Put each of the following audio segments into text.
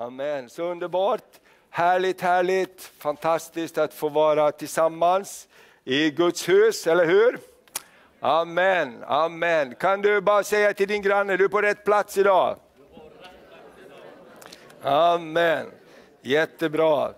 Amen, så underbart. Härligt, härligt, fantastiskt att få vara tillsammans i Guds hus, eller hur? Amen, amen. Kan du bara säga till din granne, du är på rätt plats idag? Amen, jättebra.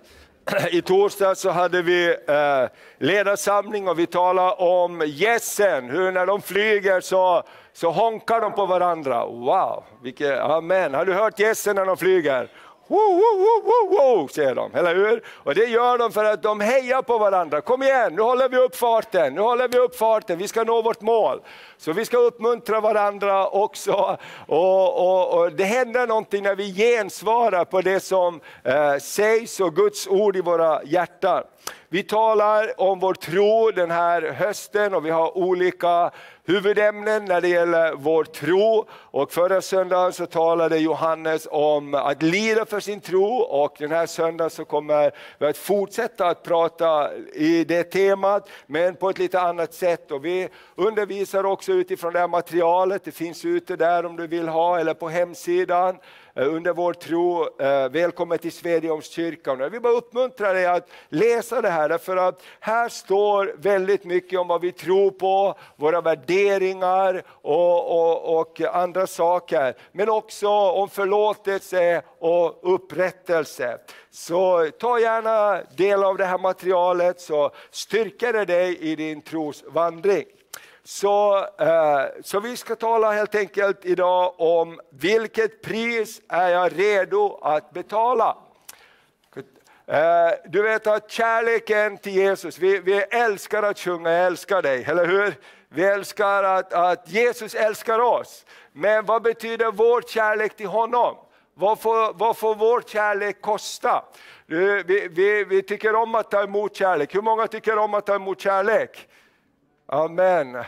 I torsdag så hade vi eh, ledarsamling och vi talade om gässen, hur när de flyger så, så honkar de på varandra. Wow, vilket, amen. Har du hört gässen när de flyger? Woo, woo, woo, woo, säger de, eller hur? Och det gör de för att de hejar på varandra. Kom igen, nu håller vi upp farten, nu håller vi upp farten, vi ska nå vårt mål. Så vi ska uppmuntra varandra också. Och, och, och det händer någonting när vi gensvarar på det som eh, sägs och Guds ord i våra hjärtan. Vi talar om vår tro den här hösten och vi har olika huvudämnen när det gäller vår tro. Och förra söndagen så talade Johannes om att lida för sin tro och den här söndagen så kommer vi att fortsätta att prata i det temat, men på ett lite annat sätt. Och vi undervisar också utifrån det här materialet, det finns ute där om du vill ha, eller på hemsidan. Eh, under vår tro. Eh, välkommen till Svedjeholmskyrkan. Jag vill bara uppmuntra dig att läsa det här, därför att här står väldigt mycket om vad vi tror på, våra värderingar och, och, och andra saker. Men också om förlåtelse och upprättelse. Så ta gärna del av det här materialet så styrker det dig i din trosvandring. Så, eh, så vi ska tala helt enkelt idag om vilket pris är jag redo att betala? Eh, du vet att kärleken till Jesus, vi, vi älskar att sjunga jag älskar dig, eller hur? Vi älskar att, att Jesus älskar oss. Men vad betyder vår kärlek till honom? Vad får, vad får vår kärlek kosta? Vi, vi, vi tycker om att ta emot kärlek. Hur många tycker om att ta emot kärlek? Amen.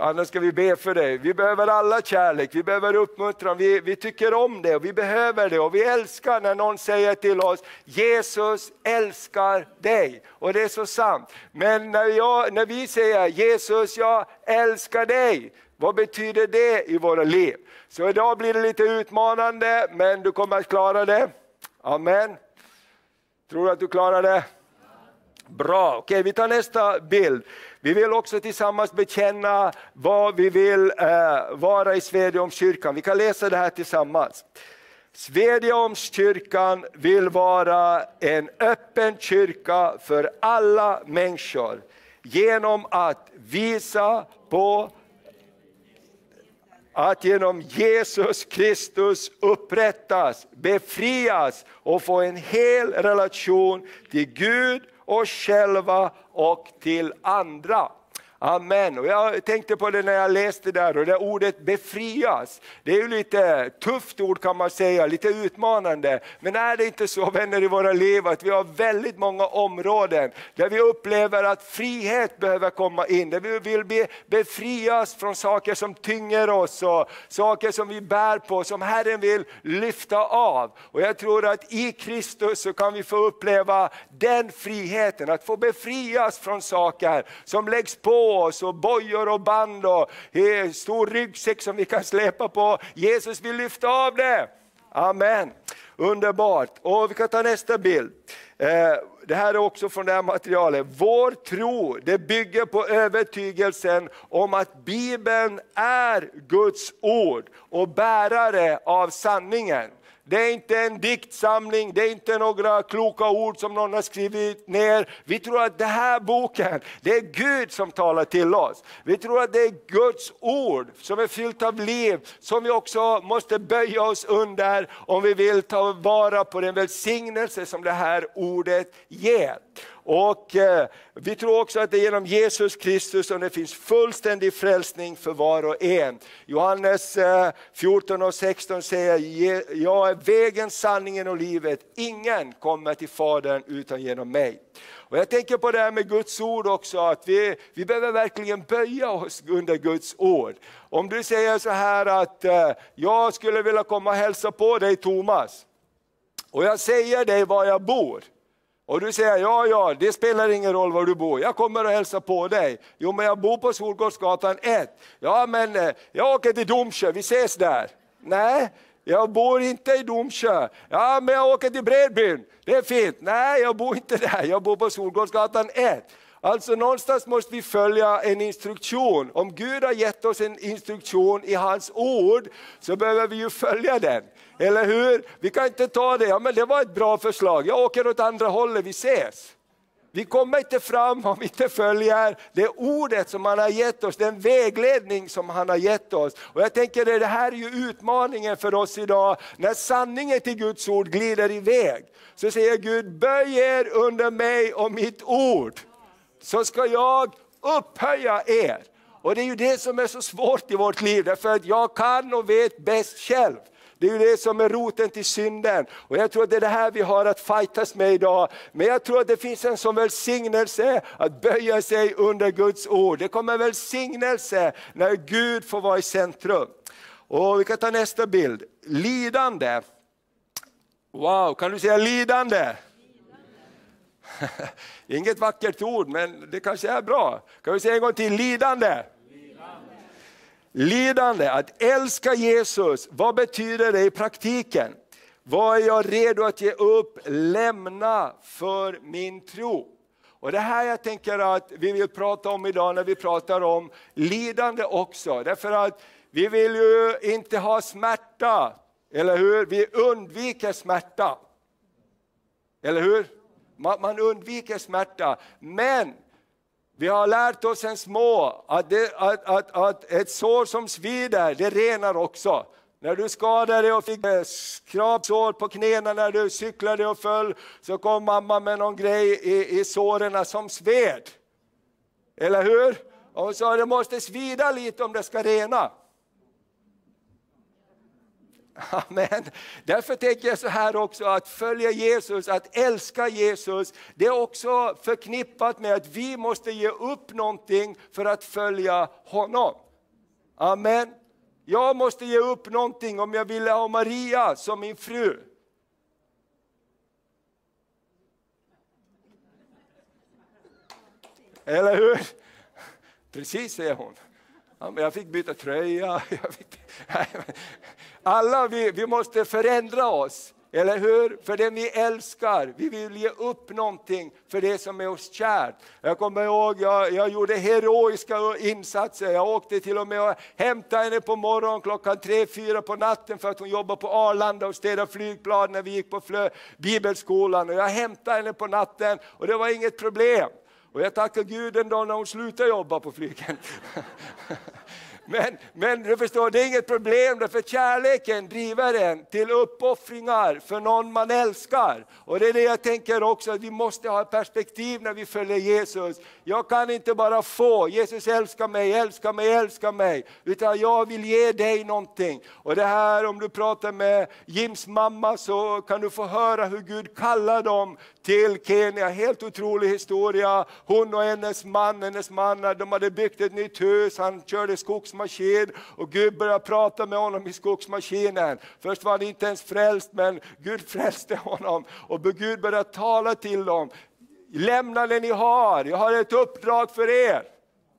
Annars ska vi be för dig. Vi behöver alla kärlek, vi behöver uppmuntran, vi, vi tycker om det och vi behöver det och vi älskar när någon säger till oss Jesus älskar dig. Och det är så sant. Men när, jag, när vi säger Jesus jag älskar dig, vad betyder det i våra liv? Så idag blir det lite utmanande men du kommer att klara det. Amen. Tror du att du klarar det? Bra, okej okay, vi tar nästa bild. Vi vill också tillsammans bekänna vad vi vill eh, vara i Svedjeholmskyrkan. Vi kan läsa det här tillsammans. Svedjeholmskyrkan vill vara en öppen kyrka för alla människor genom att visa på att genom Jesus Kristus upprättas, befrias och få en hel relation till Gud oss själva och till andra. Amen. Och jag tänkte på det när jag läste där och det ordet befrias. Det är ju lite tufft ord kan man säga, lite utmanande. Men är det inte så vänner i våra liv att vi har väldigt många områden där vi upplever att frihet behöver komma in, där vi vill be, befrias från saker som tynger oss och saker som vi bär på, som Herren vill lyfta av. Och jag tror att i Kristus så kan vi få uppleva den friheten, att få befrias från saker som läggs på oss och bojor och band och stor ryggsäck som vi kan släpa på. Jesus vill lyfta av det. Amen. Underbart. Och vi kan ta nästa bild. Eh, det här är också från det här materialet. Vår tro det bygger på övertygelsen om att Bibeln är Guds ord och bärare av sanningen. Det är inte en diktsamling, det är inte några kloka ord som någon har skrivit ner. Vi tror att den här boken, det är Gud som talar till oss. Vi tror att det är Guds ord som är fyllt av liv, som vi också måste böja oss under om vi vill ta vara på den välsignelse som det här ordet ger. Och eh, Vi tror också att det är genom Jesus Kristus som det finns fullständig frälsning för var och en. Johannes eh, 14 och 16 säger, jag är vägen, sanningen och livet. Ingen kommer till Fadern utan genom mig. Och jag tänker på det här med Guds ord också, att vi, vi behöver verkligen böja oss under Guds ord. Om du säger så här att eh, jag skulle vilja komma och hälsa på dig Thomas, och jag säger dig var jag bor, och du säger, ja ja, det spelar ingen roll var du bor, jag kommer och hälsar på dig. Jo men jag bor på Solgårdsgatan 1. Ja men eh, jag åker till Domsjö, vi ses där. Nej, Jag bor inte i Domsjö. Ja, men jag åker till Bredbyn. Det är fint. Nej, jag bor inte där. Jag bor på Solgårdsgatan 1. Alltså någonstans måste vi följa en instruktion. Om Gud har gett oss en instruktion i hans ord, så behöver vi ju följa den. Eller hur? Vi kan inte ta det, ja men det var ett bra förslag, jag åker åt andra hållet, vi ses. Vi kommer inte fram om vi inte följer det ordet som han har gett oss, den vägledning som han har gett oss. Och jag tänker det här är ju utmaningen för oss idag, när sanningen till Guds ord glider iväg. Så säger Gud, böj er under mig och mitt ord, så ska jag upphöja er. Och det är ju det som är så svårt i vårt liv, därför att jag kan och vet bäst själv. Det är ju det som är roten till synden. Och jag tror att det är det här vi har att fightas med idag. Men jag tror att det finns en sån välsignelse att böja sig under Guds ord. Det kommer en välsignelse när Gud får vara i centrum. Och Vi kan ta nästa bild. Lidande. Wow, kan du säga lidande? Inget vackert ord, men det kanske är bra. Kan vi säga en gång till, lidande? Lidande, att älska Jesus, vad betyder det i praktiken? Vad är jag redo att ge upp, lämna för min tro? Och Det här jag tänker att vi vill prata om idag när vi pratar om lidande också. Därför att vi vill ju inte ha smärta, eller hur? Vi undviker smärta. Eller hur? Man, man undviker smärta. Men vi har lärt oss sen små att, det, att, att, att ett sår som svider, det renar också. När du skadade dig och fick eh, skrapsår på knäna när du cyklade och föll, så kom mamma med någon grej i, i såren som sved. Eller hur? Och hon sa, det måste svida lite om det ska rena. Amen. Därför tänker jag så här också, att följa Jesus, att älska Jesus, det är också förknippat med att vi måste ge upp någonting för att följa honom. Amen. Jag måste ge upp någonting om jag vill ha Maria som min fru. Eller hur? Precis, säger hon. Jag fick byta tröja. Fick... Alla vi, vi måste förändra oss, eller hur? För det vi älskar. Vi vill ge upp någonting för det som är oss kärt. Jag kommer ihåg, jag, jag gjorde heroiska insatser. Jag åkte till och med och hämtade henne på morgonen klockan tre, fyra på natten för att hon jobbade på Arlanda och städade flygplan när vi gick på Flö, bibelskolan. Och jag hämtade henne på natten och det var inget problem. Och jag tackar Gud en dag när hon slutade jobba på flyget. Men, men du förstår, det är inget problem, därför kärleken driver en till uppoffringar för någon man älskar. Och det är det jag tänker också, att vi måste ha ett perspektiv när vi följer Jesus. Jag kan inte bara få, Jesus älskar mig, älskar mig, älskar mig. Utan jag vill ge dig någonting. Och det här om du pratar med Jims mamma så kan du få höra hur Gud kallar dem till Kenya. Helt otrolig historia. Hon och hennes man, hennes man de hade byggt ett nytt hus, han körde skogsmark skogsmaskin och Gud började prata med honom i skogsmaskinen. Först var han inte ens frälst men Gud frälste honom och Gud började tala till dem. Lämna det ni har, jag har ett uppdrag för er.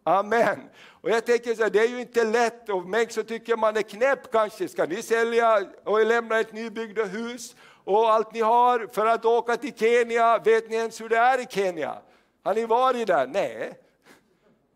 Amen. Och jag tänker så här, det är ju inte lätt, och mig så tycker man är knäpp kanske. Ska ni sälja och lämna ett nybyggda hus och allt ni har för att åka till Kenya? Vet ni ens hur det är i Kenya? Har ni varit där? Nej.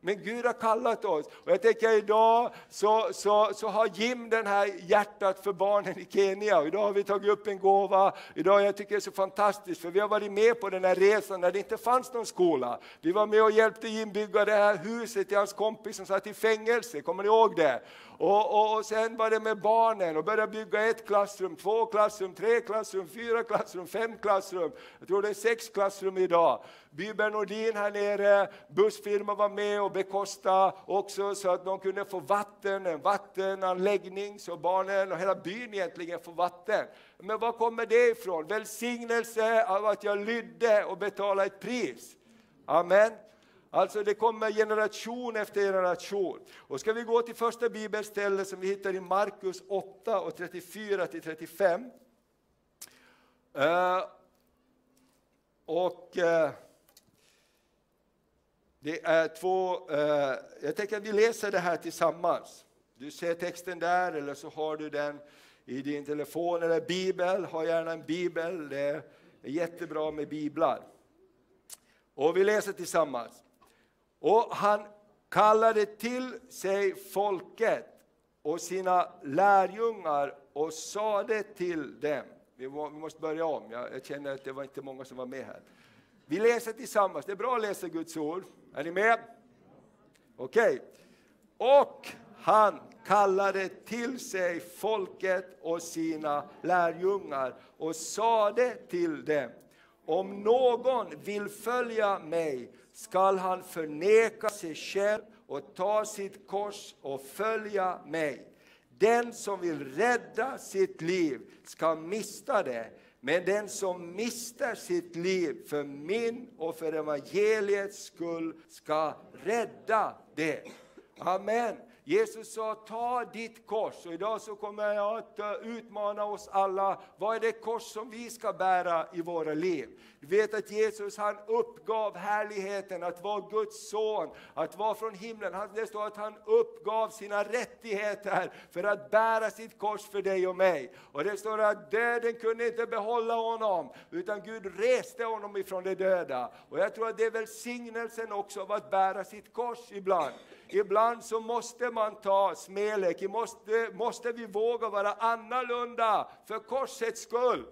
Men Gud har kallat oss. Och jag tänker idag så, så, så har Jim den här hjärtat för barnen i Kenya. Och idag har vi tagit upp en gåva. Idag jag tycker det är så fantastiskt för vi har varit med på den här resan när det inte fanns någon skola. Vi var med och hjälpte Jim bygga det här huset till hans kompis som satt i fängelse. Kommer ni ihåg det? Och, och, och, sen var det med barnen och började bygga ett klassrum, två klassrum, tre klassrum, fyra klassrum, fem klassrum. Jag tror det är sex klassrum idag. Byberg Nordin här nere, bussfirman var med och bekostade också så att de kunde få vatten, en vattenanläggning så barnen och hela byn egentligen får vatten. Men var kommer det ifrån? Välsignelse av att jag lydde och betalade ett pris. Amen. Alltså det kommer generation efter generation. Och ska vi gå till första bibelstället som vi hittar i Markus 8 och 34 till 35. Uh, eh, och uh, det är två, eh, jag tänker att vi läser det här tillsammans. Du ser texten där eller så har du den i din telefon eller bibel, ha gärna en bibel. Det är jättebra med biblar. Och vi läser tillsammans. Och han kallade till sig folket och sina lärjungar och sade till dem. Vi måste börja om, jag känner att det var inte många som var med här. Vi läser tillsammans, det är bra att läsa Guds ord. Är ni med? Okej. Okay. Och han kallade till sig folket och sina lärjungar och sade till dem, om någon vill följa mig skall han förneka sig själv och ta sitt kors och följa mig. Den som vill rädda sitt liv ska mista det, men den som mister sitt liv för min och för evangeliets skull ska rädda det. Amen. Jesus sa, ta ditt kors. Och idag så kommer jag att eh, utmana oss alla. Vad är det kors som vi ska bära i våra liv? Du vet att Jesus han uppgav härligheten att vara Guds son, att vara från himlen. Det står att han uppgav sina rättigheter för att bära sitt kors för dig och mig. Och det står att döden kunde inte behålla honom, utan Gud reste honom ifrån de döda. Och jag tror att det är välsignelsen också av att bära sitt kors ibland. Ibland så måste man ta smälek, måste, måste vi våga vara annorlunda för korsets skull.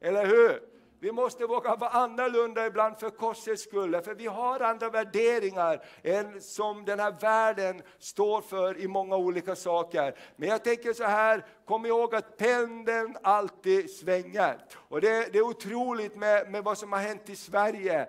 Eller hur? Vi måste våga vara annorlunda ibland för korsets skull, för vi har andra värderingar än som den här världen står för i många olika saker. Men jag tänker så här, kom ihåg att pendeln alltid svänger. Och det, det är otroligt med, med vad som har hänt i Sverige.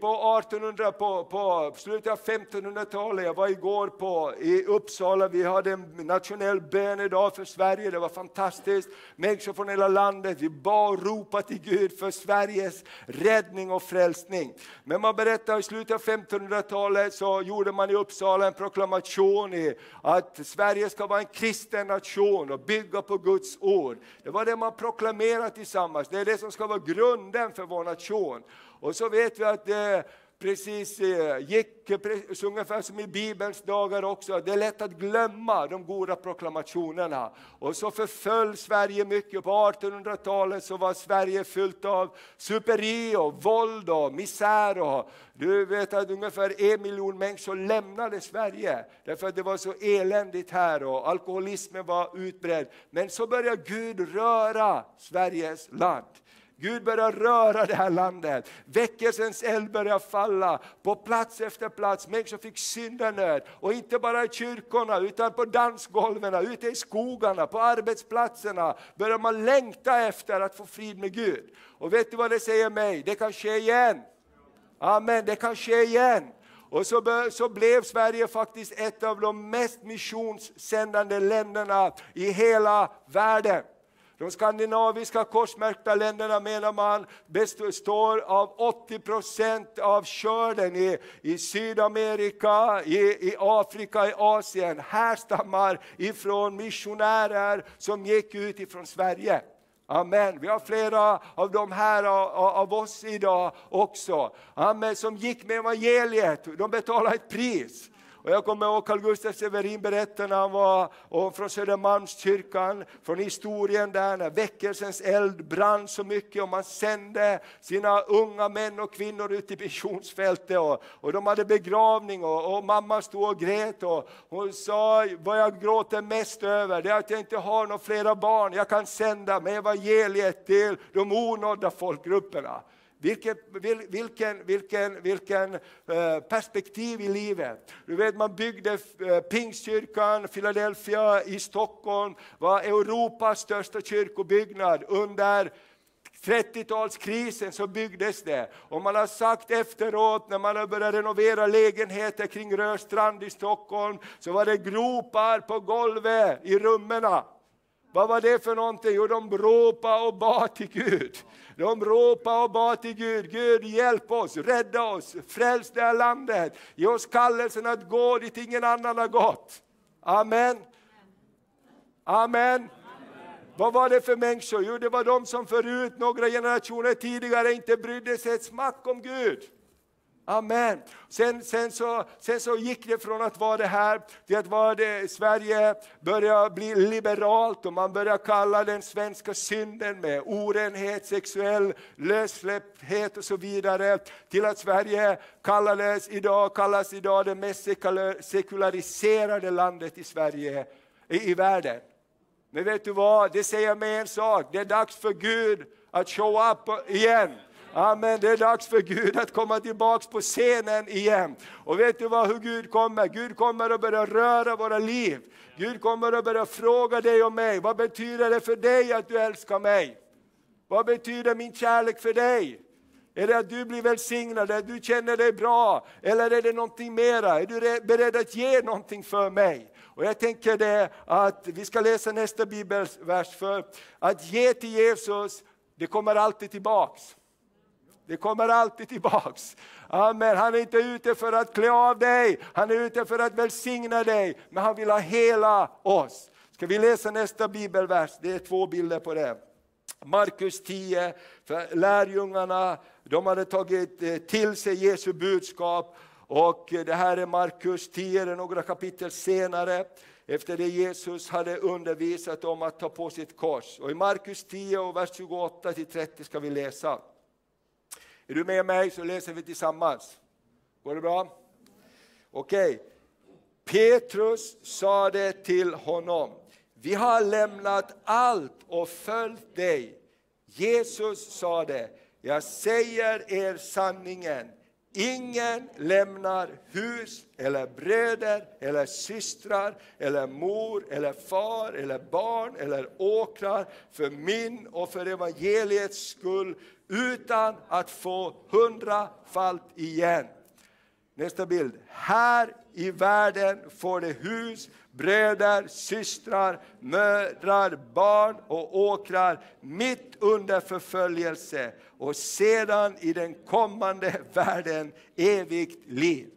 På 1800, på, på slutet av 1500-talet, jag var igår på, i Uppsala, vi hade en nationell bönedag för Sverige, det var fantastiskt. Människor från hela landet, vi bad och ropade till Gud för Sveriges räddning och frälsning. Men man berättar i slutet av 1500-talet så gjorde man i Uppsala en proklamation i att Sverige ska vara en kristen nation och bygga på Guds ord. Det var det man proklamerade tillsammans, det är det som ska vara grunden för vår nation. Och så vet vi att det precis eh, gick, gick ungefär som i Bibelns dagar också. Det är lätt att glömma de goda proklamationerna. Och så förföll Sverige mycket. På 1800-talet så var Sverige fyllt av superi och våld och misär. Och du vet att ungefär en miljon människor lämnade Sverige därför att det var så eländigt här och alkoholismen var utbredd. Men så började Gud röra Sveriges land. Gud börjar röra det här landet. Väckelsens eld börjar falla på plats efter plats. Människor fick syndanöd. Och inte bara i kyrkorna, utan på dansgolven, ute i skogarna, på arbetsplatserna börjar man längta efter att få frid med Gud. Och vet du vad det säger mig? Det kan ske igen. Amen, det kan ske igen. Och så, så blev Sverige faktiskt ett av de mest missionssändande länderna i hela världen. De skandinaviska korsmärkta länderna menar man består av 80 procent av skörden i, i Sydamerika, i, i Afrika, i Asien härstammar ifrån missionärer som gick ut ifrån Sverige. Amen. Vi har flera av de här av oss idag också. Amen. Som gick med evangeliet, de betalade ett pris. Och jag kommer ihåg Carl Gustaf Severin berättade när han var och från Södermalmskyrkan, från historien där när väckelsens eld brann så mycket och man sände sina unga män och kvinnor ut i missionsfältet. Och, och de hade begravning och, och mamma stod och grät och hon sa, vad jag gråter mest över det är att jag inte har några flera barn jag kan sända med evangeliet till de onådda folkgrupperna. Vilken, vilken, vilken, vilken perspektiv i livet. Du vet, man byggde eh, Pingstkyrkan, Philadelphia i Stockholm, var Europas största kyrkobyggnad under 30-talskrisen så byggdes det. Och man har sagt efteråt när man har börjat renovera lägenheter kring Rörstrand i Stockholm, så var det gropar på golvet i rummen. Vad var det för någonting? Jo, de ropade och bad till Gud. De ropade och bad till Gud, Gud hjälp oss, rädda oss, fräls det här landet. Ge oss kallelsen att gå dit ingen annan har gått. Amen. Amen. Vad var det för människor? Jo, det var de som förut, några generationer tidigare, inte brydde sig ett smack om Gud. Amen. Sen, sen, så, sen så gick det från att vara det här till att vara det, Sverige började bli liberalt och man började kalla den svenska synden med orenhet, sexuell lössläppthet och så vidare. Till att Sverige kallades idag, kallas idag det mest sekulariserade landet i Sverige, i, i världen. Men vet du vad, det säger mig en sak, det är dags för Gud att show up igen. Amen, det är dags för Gud att komma tillbaks på scenen igen. Och vet du vad, hur Gud kommer? Gud kommer att börja röra våra liv. Gud kommer att börja fråga dig och mig, vad betyder det för dig att du älskar mig? Vad betyder min kärlek för dig? Är det att du blir välsignad, att du känner dig bra? Eller är det någonting mera? Är du beredd att ge någonting för mig? Och jag tänker det att vi ska läsa nästa bibelvers för att ge till Jesus, det kommer alltid tillbaks. Det kommer alltid tillbaks. Amen. Han är inte ute för att klä av dig, han är ute för att välsigna dig, men han vill ha hela oss. Ska vi läsa nästa bibelvers? Det är två bilder på det. Markus 10, för lärjungarna de hade tagit eh, till sig Jesu budskap och eh, det här är Markus 10, det är några kapitel senare efter det Jesus hade undervisat om att ta på sitt kors. Och I Markus 10 och vers 28 30 ska vi läsa. Är du med mig så läser vi tillsammans. Går det bra? Okej. Okay. Petrus sade till honom, vi har lämnat allt och följt dig. Jesus sade, jag säger er sanningen, Ingen lämnar hus eller bröder eller systrar eller mor eller far eller barn eller åkrar för min och för evangeliets skull utan att få hundrafalt igen. Nästa bild. Här i världen får de hus, bröder, systrar, mödrar, barn och åkrar mitt under förföljelse och sedan i den kommande världen evigt liv.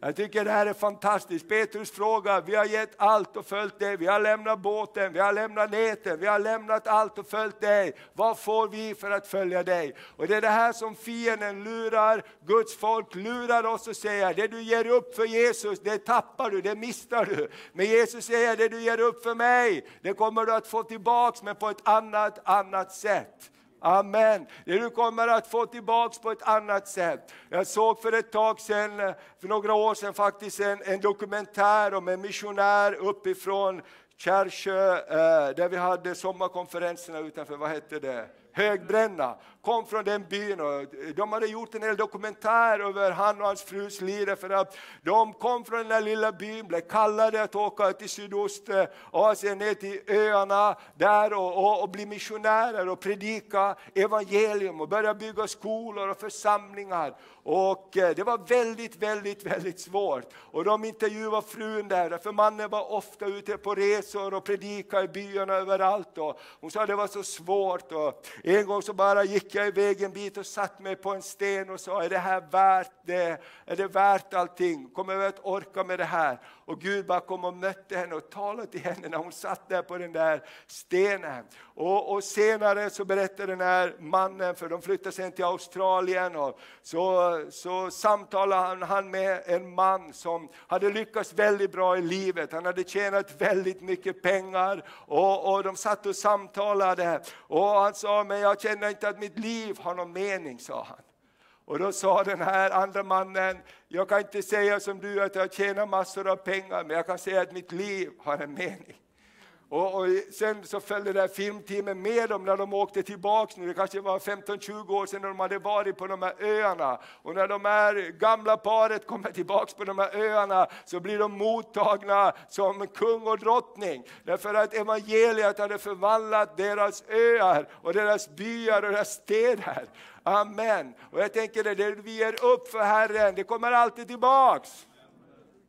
Jag tycker det här är fantastiskt. Petrus frågar, vi har gett allt och följt dig. Vi har lämnat båten, vi har lämnat näten, vi har lämnat allt och följt dig. Vad får vi för att följa dig? Och det är det här som fienden lurar, Guds folk lurar oss och säger, det du ger upp för Jesus, det tappar du, det missar du. Men Jesus säger, det du ger upp för mig, det kommer du att få tillbaks men på ett annat, annat sätt. Amen. Det du kommer att få tillbaks på ett annat sätt. Jag såg för ett tag sedan, för några år sedan faktiskt, en, en dokumentär om en missionär uppifrån Kärrsjö, eh, där vi hade sommarkonferenserna utanför, vad hette det? Högbränna, kom från den byn och de hade gjort en hel dokumentär över han och hans frus liv för att de kom från den där lilla byn, blev kallade att åka till Sydostasien, eh, ner till öarna där och, och, och bli missionärer och predika evangelium och börja bygga skolor och församlingar. Och eh, det var väldigt, väldigt, väldigt svårt. Och de intervjuade frun där, för mannen var ofta ute på resor och predikade i byarna överallt. Och hon sa att det var så svårt. Och en gång så bara gick jag iväg en bit och satt mig på en sten och sa, är det här värt det? Är det värt allting? Kommer jag att orka med det här? Och Gud bara kom och mötte henne och talade till henne när hon satt där på den där stenen. Och, och senare så berättade den här mannen, för de flyttade sen till Australien, och så, så samtalade han med en man som hade lyckats väldigt bra i livet. Han hade tjänat väldigt mycket pengar och, och de satt och samtalade. Och han sa, men jag känner inte att mitt liv liv har någon mening, sa han. Och då sa den här andra mannen, jag kan inte säga som du att jag tjänar massor av pengar, men jag kan säga att mitt liv har en mening. Och, och, sen så följde det här filmteamet med dem när de åkte tillbaks, nu, det kanske var 15-20 år sedan de hade varit på de här öarna. Och när de här gamla paret kommer tillbaks på de här öarna så blir de mottagna som kung och drottning. Därför att evangeliet hade förvandlat deras öar och deras byar och deras städer. Amen. Och jag tänker det, det vi ger upp för Herren, det kommer alltid tillbaks.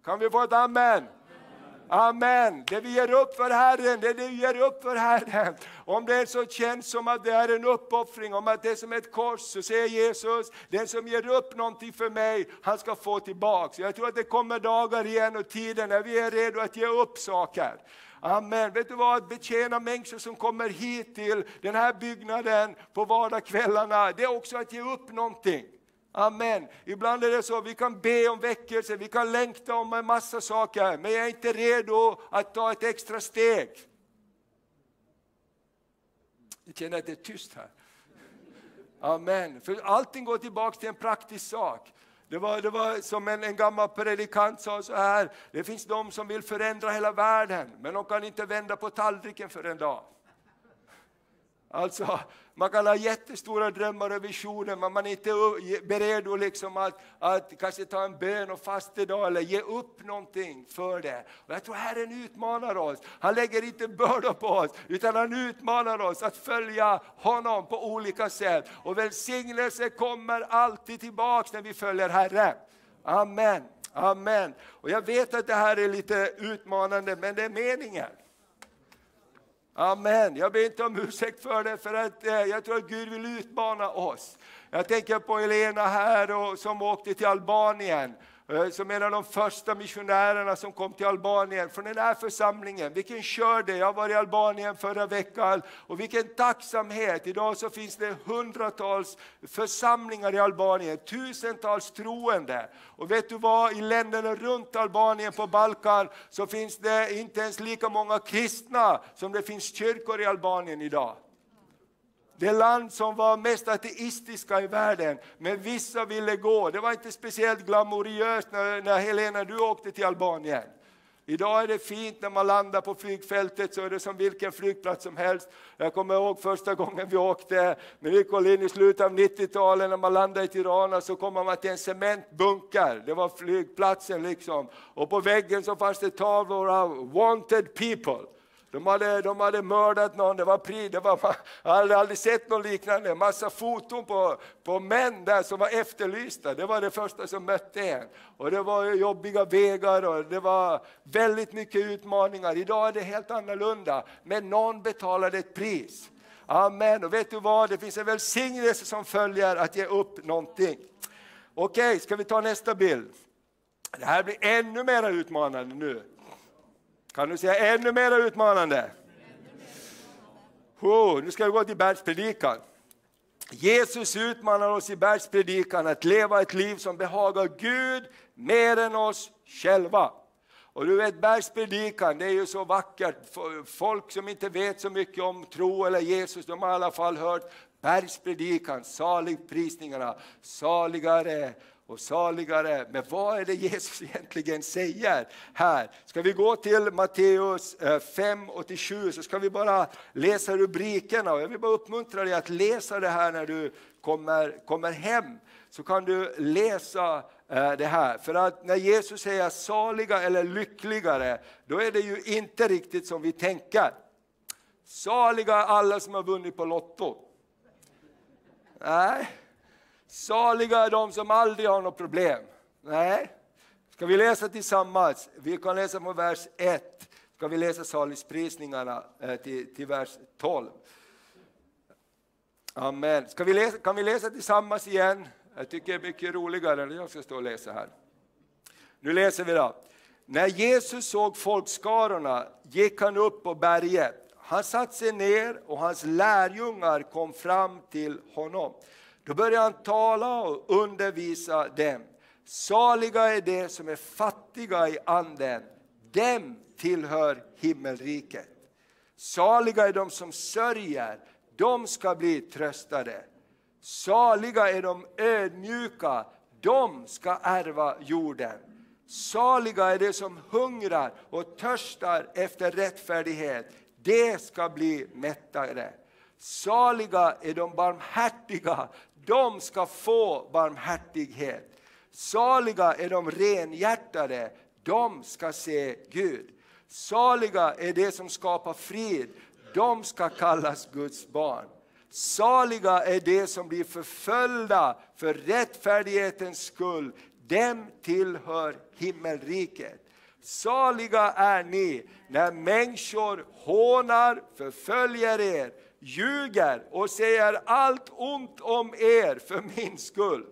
Kan vi få ett amen? Amen. Det vi ger upp för Herren, det vi ger upp för Herren. Om det så känns som att det är en uppoffring, om att det är som ett kors, så säger Jesus, den som ger upp någonting för mig, han ska få tillbaks. Jag tror att det kommer dagar igen och tider när vi är redo att ge upp saker. Amen. Vet du vad, att betjäna människor som kommer hit till den här byggnaden på vardagskvällarna, det är också att ge upp någonting. Amen. Ibland är det så, vi kan be om väckelse, vi kan längta om en massa saker, men jag är inte redo att ta ett extra steg. Jag känner att det är tyst här. Amen. För allting går tillbaka till en praktisk sak. Det var, det var som en, en gammal predikant sa så här, det finns de som vill förändra hela världen, men de kan inte vända på tallriken för en dag. Alltså, man kan ha jättestora drömmar och visioner men man är inte beredd att, liksom att, att kanske ta en bön och fastedag eller ge upp någonting för det. Och jag tror Herren utmanar oss. Han lägger inte bördor på oss utan han utmanar oss att följa honom på olika sätt. Och välsignelse kommer alltid tillbaks när vi följer Herren. Amen. Amen. Och jag vet att det här är lite utmanande men det är meningen. Amen. Jag ber inte om ursäkt för det, för att eh, jag tror att Gud vill utmana oss. Jag tänker på Elena här och, som åkte till Albanien Eh, som en av de första missionärerna som kom till Albanien från den här församlingen. Vilken kör det! Jag var i Albanien förra veckan och vilken tacksamhet! Idag så finns det hundratals församlingar i Albanien, tusentals troende. Och vet du vad? I länderna runt Albanien på Balkan så finns det inte ens lika många kristna som det finns kyrkor i Albanien idag det land som var mest ateistiska i världen, men vissa ville gå. Det var inte speciellt glamoröst när, när Helena du åkte till Albanien. Idag är det fint när man landar på flygfältet så är det som vilken flygplats som helst. Jag kommer ihåg första gången vi åkte med Nicolin i slutet av 90-talet när man landade i Tirana så kom man till en cementbunker. Det var flygplatsen liksom. Och på väggen så fanns det tavlor av wanted people. De hade, de hade mördat någon, det var pri, det var, jag hade aldrig sett något liknande. Massa foton på, på män där som var efterlysta, det var det första som mötte en. Och det var jobbiga vägar och det var väldigt mycket utmaningar. Idag är det helt annorlunda, men någon betalade ett pris. Amen, och vet du vad, det finns en välsignelse som följer att ge upp någonting. Okej, ska vi ta nästa bild? Det här blir ännu mer utmanande nu. Kan du säga ännu mer utmanande? Oh, nu ska vi gå till bergspredikan. Jesus utmanar oss i bergspredikan att leva ett liv som behagar Gud mer än oss själva. Och du vet bergspredikan, det är ju så vackert. Folk som inte vet så mycket om tro eller Jesus, de har i alla fall hört bergspredikan, saligprisningarna, saligare och saligare. Men vad är det Jesus egentligen säger här? Ska vi gå till Matteus 5 och 7 så ska vi bara läsa rubrikerna. Jag vill bara uppmuntra dig att läsa det här när du kommer, kommer hem. Så kan du läsa eh, det här. För att när Jesus säger saliga eller lyckligare, då är det ju inte riktigt som vi tänker. Saliga alla som har vunnit på Lotto. Nej, Saliga är de som aldrig har något problem. Nej. Ska vi läsa tillsammans? Vi kan läsa på vers 1. Ska vi läsa saligprisningarna eh, till, till vers 12. Amen. Ska vi läsa, kan vi läsa tillsammans igen? Jag tycker det är mycket roligare när jag ska stå och läsa här. Nu läser vi då. När Jesus såg folkskarorna gick han upp på berget. Han satte sig ner och hans lärjungar kom fram till honom. Då börjar han tala och undervisa dem. Saliga är de som är fattiga i anden, dem tillhör himmelriket. Saliga är de som sörjer, de ska bli tröstade. Saliga är de ödmjuka, de ska ärva jorden. Saliga är de som hungrar och törstar efter rättfärdighet, de ska bli mättade. Saliga är de barmhärtiga, de ska få barmhärtighet. Saliga är de renhjärtade, de ska se Gud. Saliga är de som skapar frid, de ska kallas Guds barn. Saliga är de som blir förföljda för rättfärdighetens skull, dem tillhör himmelriket. Saliga är ni när människor hånar, förföljer er, ljuger och säger allt ont om er för min skull.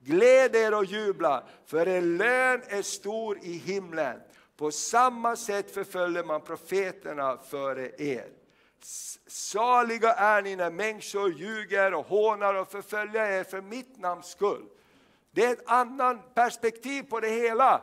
Gläd er och jubla, för er lön är stor i himlen. På samma sätt förföljer man profeterna före er. Saliga är ni när människor ljuger och hånar och förföljer er för mitt namns skull. Det är ett annat perspektiv på det hela.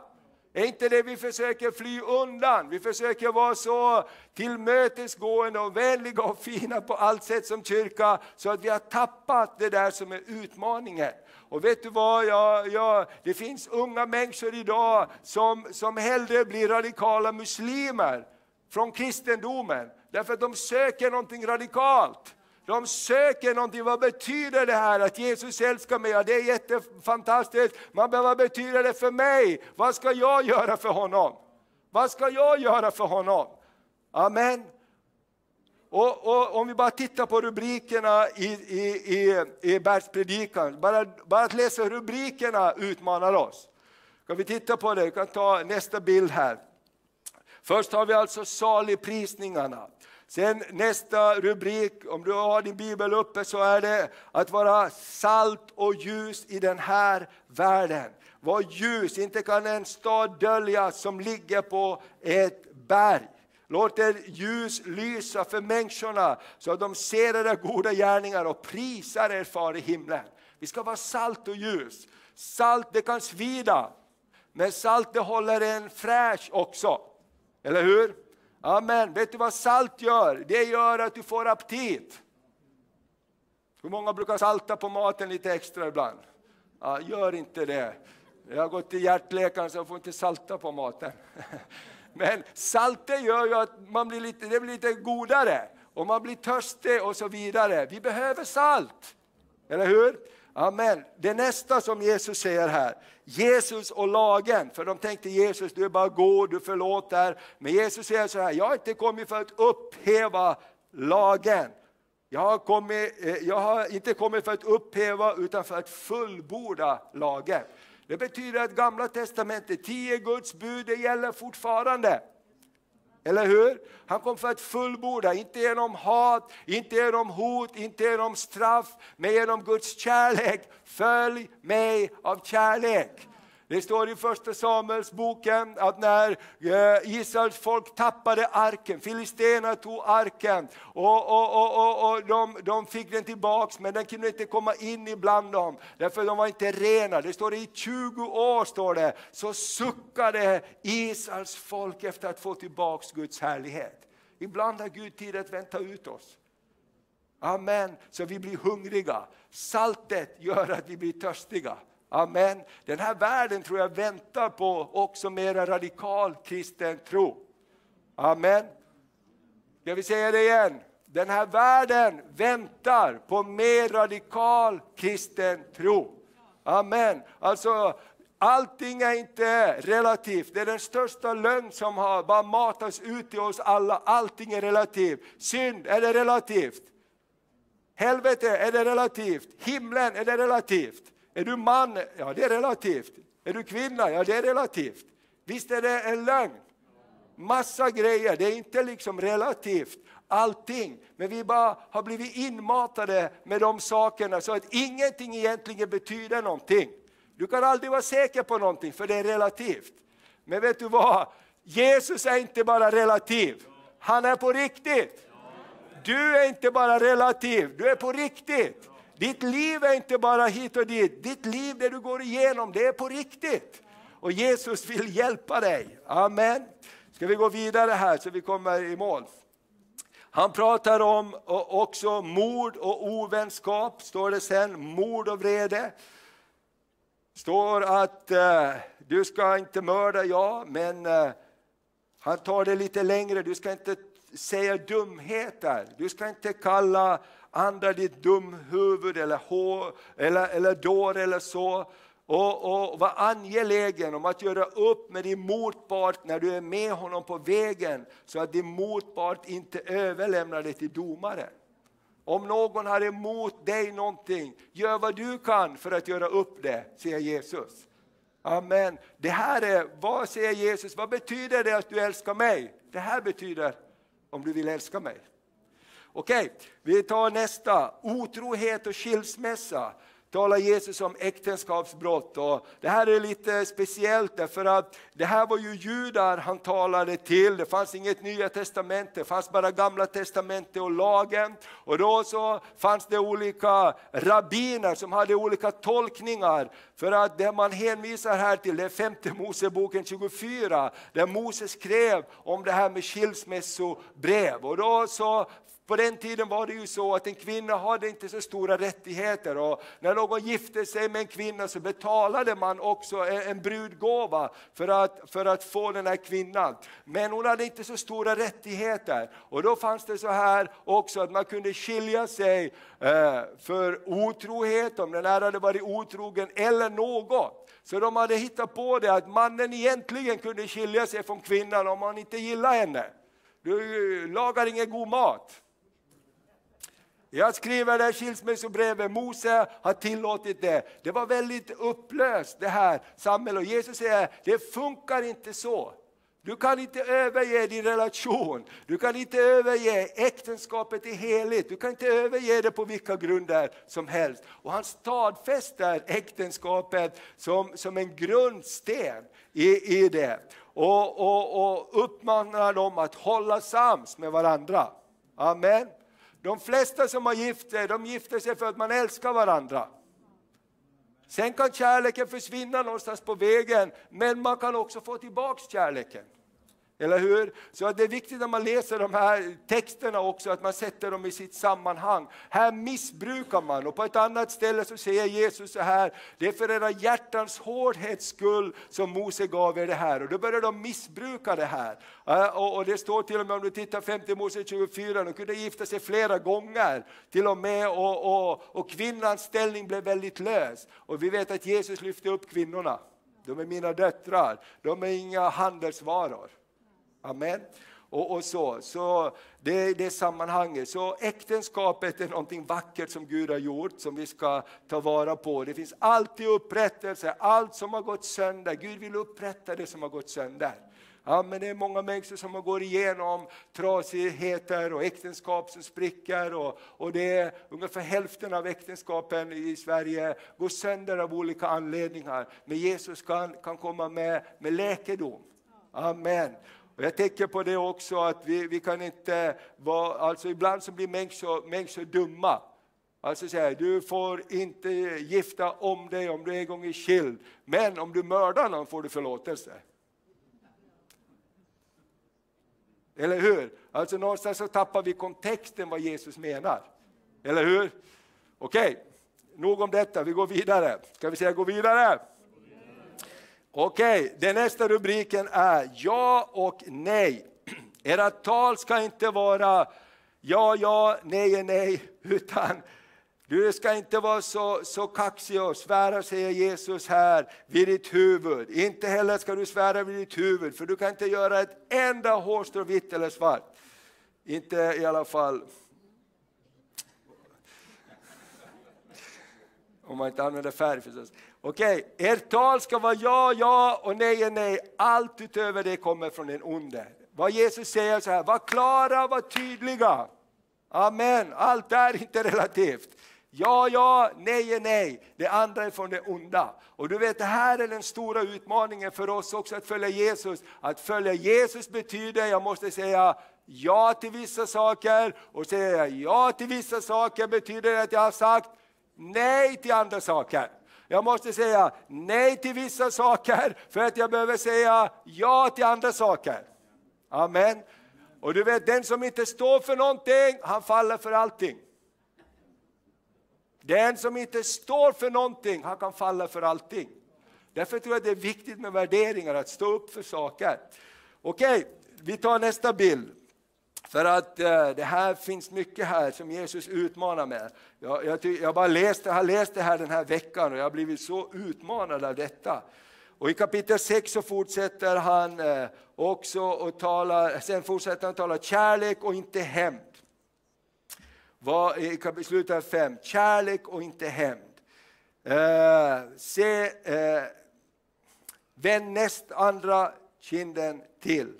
Är inte det vi försöker fly undan? Vi försöker vara så tillmötesgående och vänliga och fina på allt sätt som kyrka, så att vi har tappat det där som är utmaningen. Och vet du vad, ja, ja, det finns unga människor idag som, som hellre blir radikala muslimer från kristendomen, därför att de söker någonting radikalt. De söker någonting, vad betyder det här att Jesus älskar mig? Ja, det är jättefantastiskt, men vad betyder det för mig? Vad ska jag göra för honom? Vad ska jag göra för honom? Amen. Och, och, om vi bara tittar på rubrikerna i, i, i, i bergspredikan, bara, bara att läsa rubrikerna utmanar oss. Kan vi titta på det? Vi kan ta nästa bild här. Först har vi alltså saligprisningarna. Sen nästa rubrik, om du har din bibel uppe, så är det att vara salt och ljus i den här världen. Var ljus, inte kan en stad döljas som ligger på ett berg. Låt er ljus lysa för människorna så att de ser era goda gärningar och prisar er far i himlen. Vi ska vara salt och ljus. Salt det kan svida, men salt det håller en fräsch också. Eller hur? Amen. Vet du vad salt gör? Det gör att du får aptit. Hur många brukar salta på maten lite extra ibland? Ja, gör inte det. Jag har gått till hjärtläkaren så jag får inte salta på maten. Men saltet gör ju att man blir lite, det blir lite godare och man blir törstig och så vidare. Vi behöver salt, eller hur? Amen. Det nästa som Jesus säger här, Jesus och lagen, för de tänkte Jesus du är bara god, du förlåter. Men Jesus säger så här, jag har inte kommit för att upphäva lagen. Jag har, kommit, eh, jag har inte kommit för att upphäva utan för att fullborda lagen. Det betyder att gamla testamentet, tio Guds bud, det gäller fortfarande. Eller hur? Han kom för att fullborda, inte genom hat, inte genom hot, inte genom straff, men genom Guds kärlek. Följ mig av kärlek. Det står i första Samuelsboken att när eh, Israels folk tappade arken, filisterna tog arken och, och, och, och, och de, de, fick den tillbaks men den kunde inte komma in ibland dem därför de var inte rena. Det står i 20 år står det, så suckade Israels folk efter att få tillbaks Guds härlighet. Ibland har Gud tid att vänta ut oss. Amen, så vi blir hungriga. Saltet gör att vi blir törstiga. Amen. Den här världen tror jag väntar på också mera radikal kristen tro. Amen. Jag vill säga det igen? Den här världen väntar på mer radikal kristen tro. Amen. Alltså, allting är inte relativt. Det är den största lögn som har bara matats ut till oss alla. Allting är relativt. Synd, är det relativt? Helvete, är det relativt? Himlen, är det relativt? Är du man? Ja, det är relativt. Är du kvinna? Ja, det är relativt. Visst är det en lögn? Massa grejer, det är inte liksom relativt allting. Men vi bara har blivit inmatade med de sakerna så att ingenting egentligen betyder någonting. Du kan aldrig vara säker på någonting för det är relativt. Men vet du vad? Jesus är inte bara relativ, han är på riktigt. Du är inte bara relativ, du är på riktigt. Ditt liv är inte bara hit och dit, ditt liv det du går igenom, det är på riktigt. Och Jesus vill hjälpa dig. Amen. Ska vi gå vidare här så vi kommer i mål. Han pratar om också mord och ovänskap, står det sen, mord och vrede. står att eh, du ska inte mörda, ja, men eh, han tar det lite längre, du ska inte säga dumheter, du ska inte kalla andra ditt dumhuvud eller, hår, eller, eller dår eller så. Och, och var angelägen om att göra upp med din motpart när du är med honom på vägen så att din motpart inte överlämnar dig till domaren. Om någon har emot dig någonting, gör vad du kan för att göra upp det, säger Jesus. Amen. Det här är, vad säger Jesus, vad betyder det att du älskar mig? Det här betyder om du vill älska mig. Okej, vi tar nästa. Otrohet och skilsmässa. talar Jesus om äktenskapsbrott. Och det här är lite speciellt därför att det här var ju judar han talade till. Det fanns inget nya testamente, det fanns bara gamla testamentet och lagen. Och då så fanns det olika rabbiner som hade olika tolkningar. För att det man hänvisar här till det är femte Moseboken 24 där Moses skrev om det här med skilsmässobrev. Och då så på den tiden var det ju så att en kvinna hade inte så stora rättigheter och när någon gifte sig med en kvinna så betalade man också e-, en brudgåva för att, för att få den här kvinnan. Men hon hade inte så stora rättigheter och då fanns det så här också att man kunde skilja sig eh, för otrohet om den här hade varit otrogen eller något. Så de hade hittat på det att mannen egentligen kunde skilja sig från kvinnan om han inte gillade henne. Du lagar ingen god mat. Jag skriver det här skilsmässobrevet, Mose har tillåtit det. Det var väldigt upplöst det här samhället och Jesus säger, det funkar inte så. Du kan inte överge din relation, du kan inte överge äktenskapet i heligt, du kan inte överge det på vilka grunder som helst. Och han stadfäster äktenskapet som, som en grundsten i, i det. Och, och, och uppmanar dem att hålla sams med varandra. Amen. De flesta som har gift sig, de gifter sig för att man älskar varandra. Sen kan kärleken försvinna någonstans på vägen, men man kan också få tillbaks kärleken. Eller hur? Så det är viktigt när man läser de här texterna också att man sätter dem i sitt sammanhang. Här missbrukar man och på ett annat ställe så säger Jesus så här, det är för era hjärtans hårdhets skull som Mose gav er det här. Och då börjar de missbruka det här. Och det står till och med om du tittar 5 Mose 24, de kunde gifta sig flera gånger till och med och, och, och kvinnans ställning blev väldigt lös. Och vi vet att Jesus lyfte upp kvinnorna. De är mina döttrar, de är inga handelsvaror. Amen. Och, och, så, så det, det sammanhanget. Så äktenskapet är någonting vackert som Gud har gjort, som vi ska ta vara på. Det finns alltid upprättelse, allt som har gått sönder. Gud vill upprätta det som har gått sönder. Ja, men det är många människor som går igenom trasigheter och äktenskap som spricker och, och det är ungefär hälften av äktenskapen i Sverige går sönder av olika anledningar. Men Jesus kan, kan komma med, med läkedom. Amen. Och jag tänker på det också att vi, vi kan inte vara, alltså ibland så blir människor, människor dumma. Alltså säga, du får inte gifta om dig om du en gång är skild, men om du mördar någon får du förlåtelse. Eller hur? Alltså någonstans så tappar vi kontexten vad Jesus menar. Eller hur? Okej, okay. nog om detta, vi går vidare. Ska vi säga gå vidare? Okej, den nästa rubriken är ja och nej. Era tal ska inte vara ja, ja, nej, nej, utan du ska inte vara så, så kaxig och svära, säger Jesus här, vid ditt huvud. Inte heller ska du svära vid ditt huvud, för du kan inte göra ett enda hårstrå vitt eller svart. Inte i alla fall om man inte använder färg förstås. Okej, okay. ert tal ska vara ja, ja och nej, nej. Allt utöver det kommer från den onde. Vad Jesus säger så här, var klara, var tydliga. Amen, allt är inte relativt. Ja, ja, nej, nej. Det andra är från det onda. Och du vet, det här är den stora utmaningen för oss också att följa Jesus. Att följa Jesus betyder, jag måste säga ja till vissa saker och säger jag ja till vissa saker betyder det att jag har sagt nej till andra saker. Jag måste säga nej till vissa saker för att jag behöver säga ja till andra saker. Amen. Och du vet, den som inte står för någonting, han faller för allting. Den som inte står för någonting, han kan falla för allting. Därför tror jag det är viktigt med värderingar, att stå upp för saker. Okej, vi tar nästa bild. För att eh, det här finns mycket här som Jesus utmanar med. Jag, jag, jag bara läste, har läst det här den här veckan och jag har blivit så utmanad av detta. Och I kapitel 6 så fortsätter han eh, också och talar, sen fortsätter han tala kärlek och inte hämnd. I slutet 5, kärlek och inte hämnd. Eh, se, eh, vänd näst andra kinden till.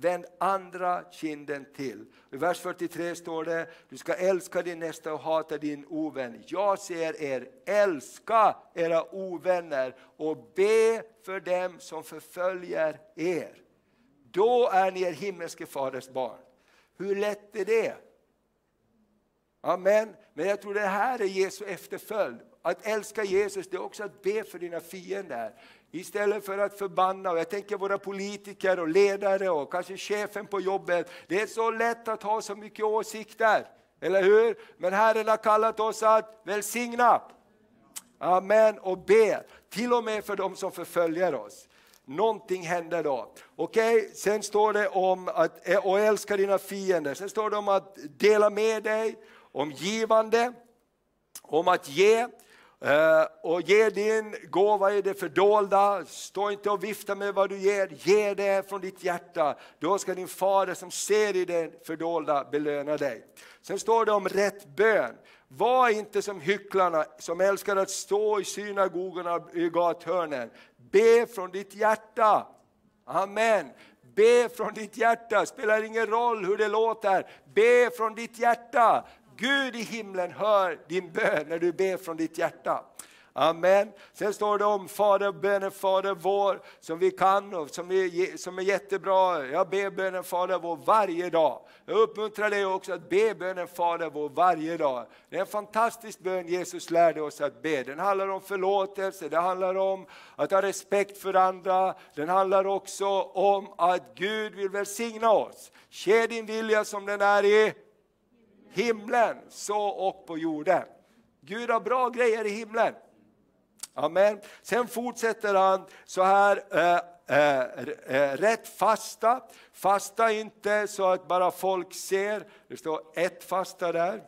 Vänd andra kinden till. I vers 43 står det, du ska älska din nästa och hata din ovän. Jag säger er, älska era ovänner och be för dem som förföljer er. Då är ni er himmelske faders barn. Hur lätt är det? Amen. Men jag tror det här är Jesu efterföljd. Att älska Jesus det är också att be för dina fiender. Istället för att förbanna, och jag tänker våra politiker och ledare och kanske chefen på jobbet. Det är så lätt att ha så mycket åsikter, eller hur? Men Herren har kallat oss att välsigna. Amen, och be, till och med för de som förföljer oss. Någonting händer då. Okej, okay? sen står det om att och älska dina fiender. Sen står det om att dela med dig, om givande, om att ge. Eh, och ge din gåva i det fördolda, stå inte och vifta med vad du ger, ge det från ditt hjärta. Då ska din fader som ser i det fördolda belöna dig. Sen står det om rätt bön. Var inte som hycklarna som älskar att stå i synagogorna i gathörnen. Be från ditt hjärta. Amen. Be från ditt hjärta, spelar ingen roll hur det låter. Be från ditt hjärta. Gud i himlen hör din bön när du ber från ditt hjärta. Amen. Sen står det om Fader, bönen Fader vår som vi kan och som är, som är jättebra. Jag ber bönen Fader vår varje dag. Jag uppmuntrar dig också att be bönen Fader vår varje dag. Det är en fantastisk bön Jesus lärde oss att be. Den handlar om förlåtelse, det handlar om att ha respekt för andra. Den handlar också om att Gud vill välsigna oss. Ske din vilja som den är i himlen, så och på jorden. Gud har bra grejer i himlen. Amen. Sen fortsätter han så här, eh, eh, eh, rätt fasta. Fasta inte så att bara folk ser. Det står ett fasta där.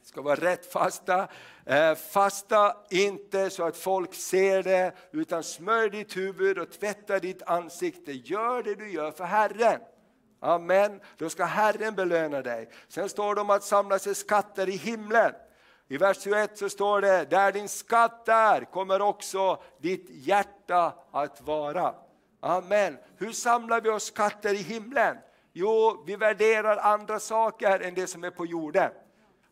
Det ska vara rätt fasta. Eh, fasta inte så att folk ser det, utan smörj ditt huvud och tvätta ditt ansikte. Gör det du gör för Herren. Amen. Då ska Herren belöna dig. Sen står det om att samla sig skatter i himlen. I vers 21 så står det, där din skatt är kommer också ditt hjärta att vara. Amen. Hur samlar vi oss skatter i himlen? Jo, vi värderar andra saker än det som är på jorden.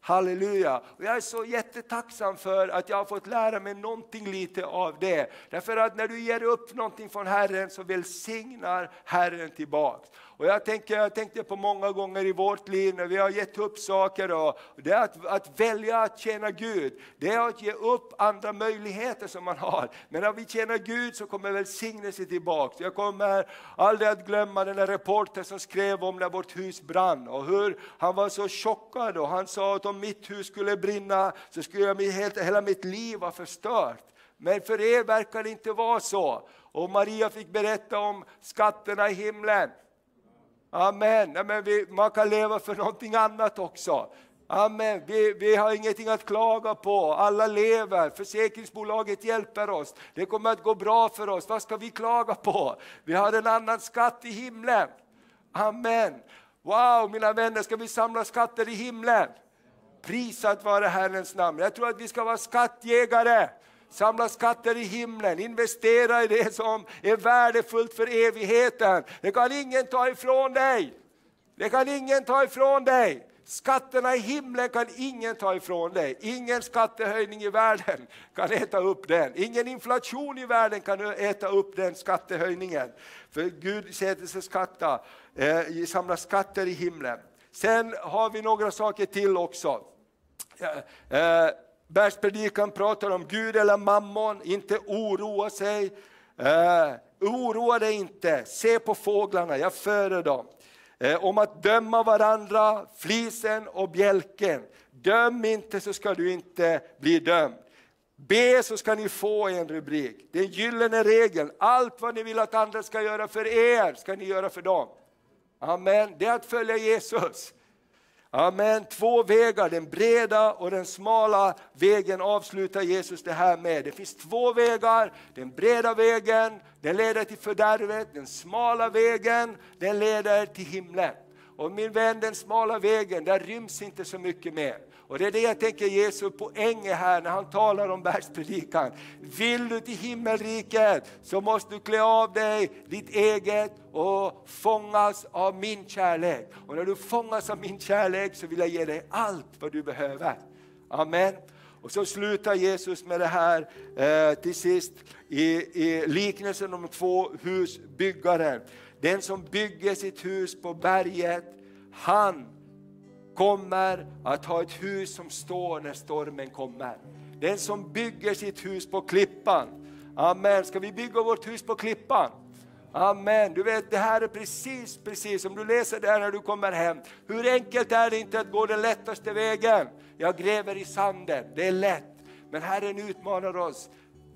Halleluja! Och jag är så jättetacksam för att jag har fått lära mig någonting lite av det. Därför att när du ger upp någonting från Herren så välsignar Herren tillbaks. Och jag, tänker, jag tänkte på många gånger i vårt liv när vi har gett upp saker, och det är att, att välja att tjäna Gud, det är att ge upp andra möjligheter som man har. Men när vi tjänar Gud så kommer välsignelse tillbaka. Jag kommer aldrig att glömma den där reportern som skrev om när vårt hus brann och hur han var så chockad och han sa att om mitt hus skulle brinna så skulle hela mitt liv vara förstört. Men för er verkar det inte vara så. Och Maria fick berätta om skatterna i himlen. Amen. Amen. vi, man kan leva för någonting annat också. Amen. Vi, vi har ingenting att klaga på, alla lever, försäkringsbolaget hjälper oss, det kommer att gå bra för oss, vad ska vi klaga på? Vi har en annan skatt i himlen. Amen. Wow, mina vänner, ska vi samla skatter i himlen? Prisat vare Herrens namn. Jag tror att vi ska vara skattjägare samla skatter i himlen, investera i det som är värdefullt för evigheten. Det kan ingen ta ifrån dig. Det kan ingen ta ifrån dig. Skatterna i himlen kan ingen ta ifrån dig. Ingen skattehöjning i världen kan äta upp den. Ingen inflation i världen kan äta upp den skattehöjningen. För Gud sätter sig skatta, eh, samla skatter i himlen. Sen har vi några saker till också. Eh, Bergspredikan pratar om Gud eller mammon, inte oroa sig. Eh, oroa dig inte, se på fåglarna, jag föder dem. Eh, om att döma varandra, flisen och bjälken. Döm inte så ska du inte bli dömd. Be så ska ni få en rubrik. Den gyllene regeln, allt vad ni vill att andra ska göra för er, ska ni göra för dem. Amen, det är att följa Jesus. Amen. Två vägar, den breda och den smala vägen avslutar Jesus det här med. Det finns två vägar, den breda vägen den leder till fördärvet, den smala vägen den leder till himlen. Och min vän, den smala vägen, där ryms inte så mycket mer. Och det är det jag tänker Jesu poäng är här när han talar om bergspredikan. Vill du till himmelriket så måste du klä av dig ditt eget och fångas av min kärlek. Och när du fångas av min kärlek så vill jag ge dig allt vad du behöver. Amen. Och så slutar Jesus med det här eh, till sist i, i liknelsen om två husbyggare. Den som bygger sitt hus på berget, han kommer att ha ett hus som står när stormen kommer. Den som bygger sitt hus på klippan. Amen. Ska vi bygga vårt hus på klippan? Amen. Du vet, det här är precis, precis som du läser det här när du kommer hem. Hur enkelt är det inte att gå den lättaste vägen? Jag gräver i sanden, det är lätt. Men Herren utmanar oss,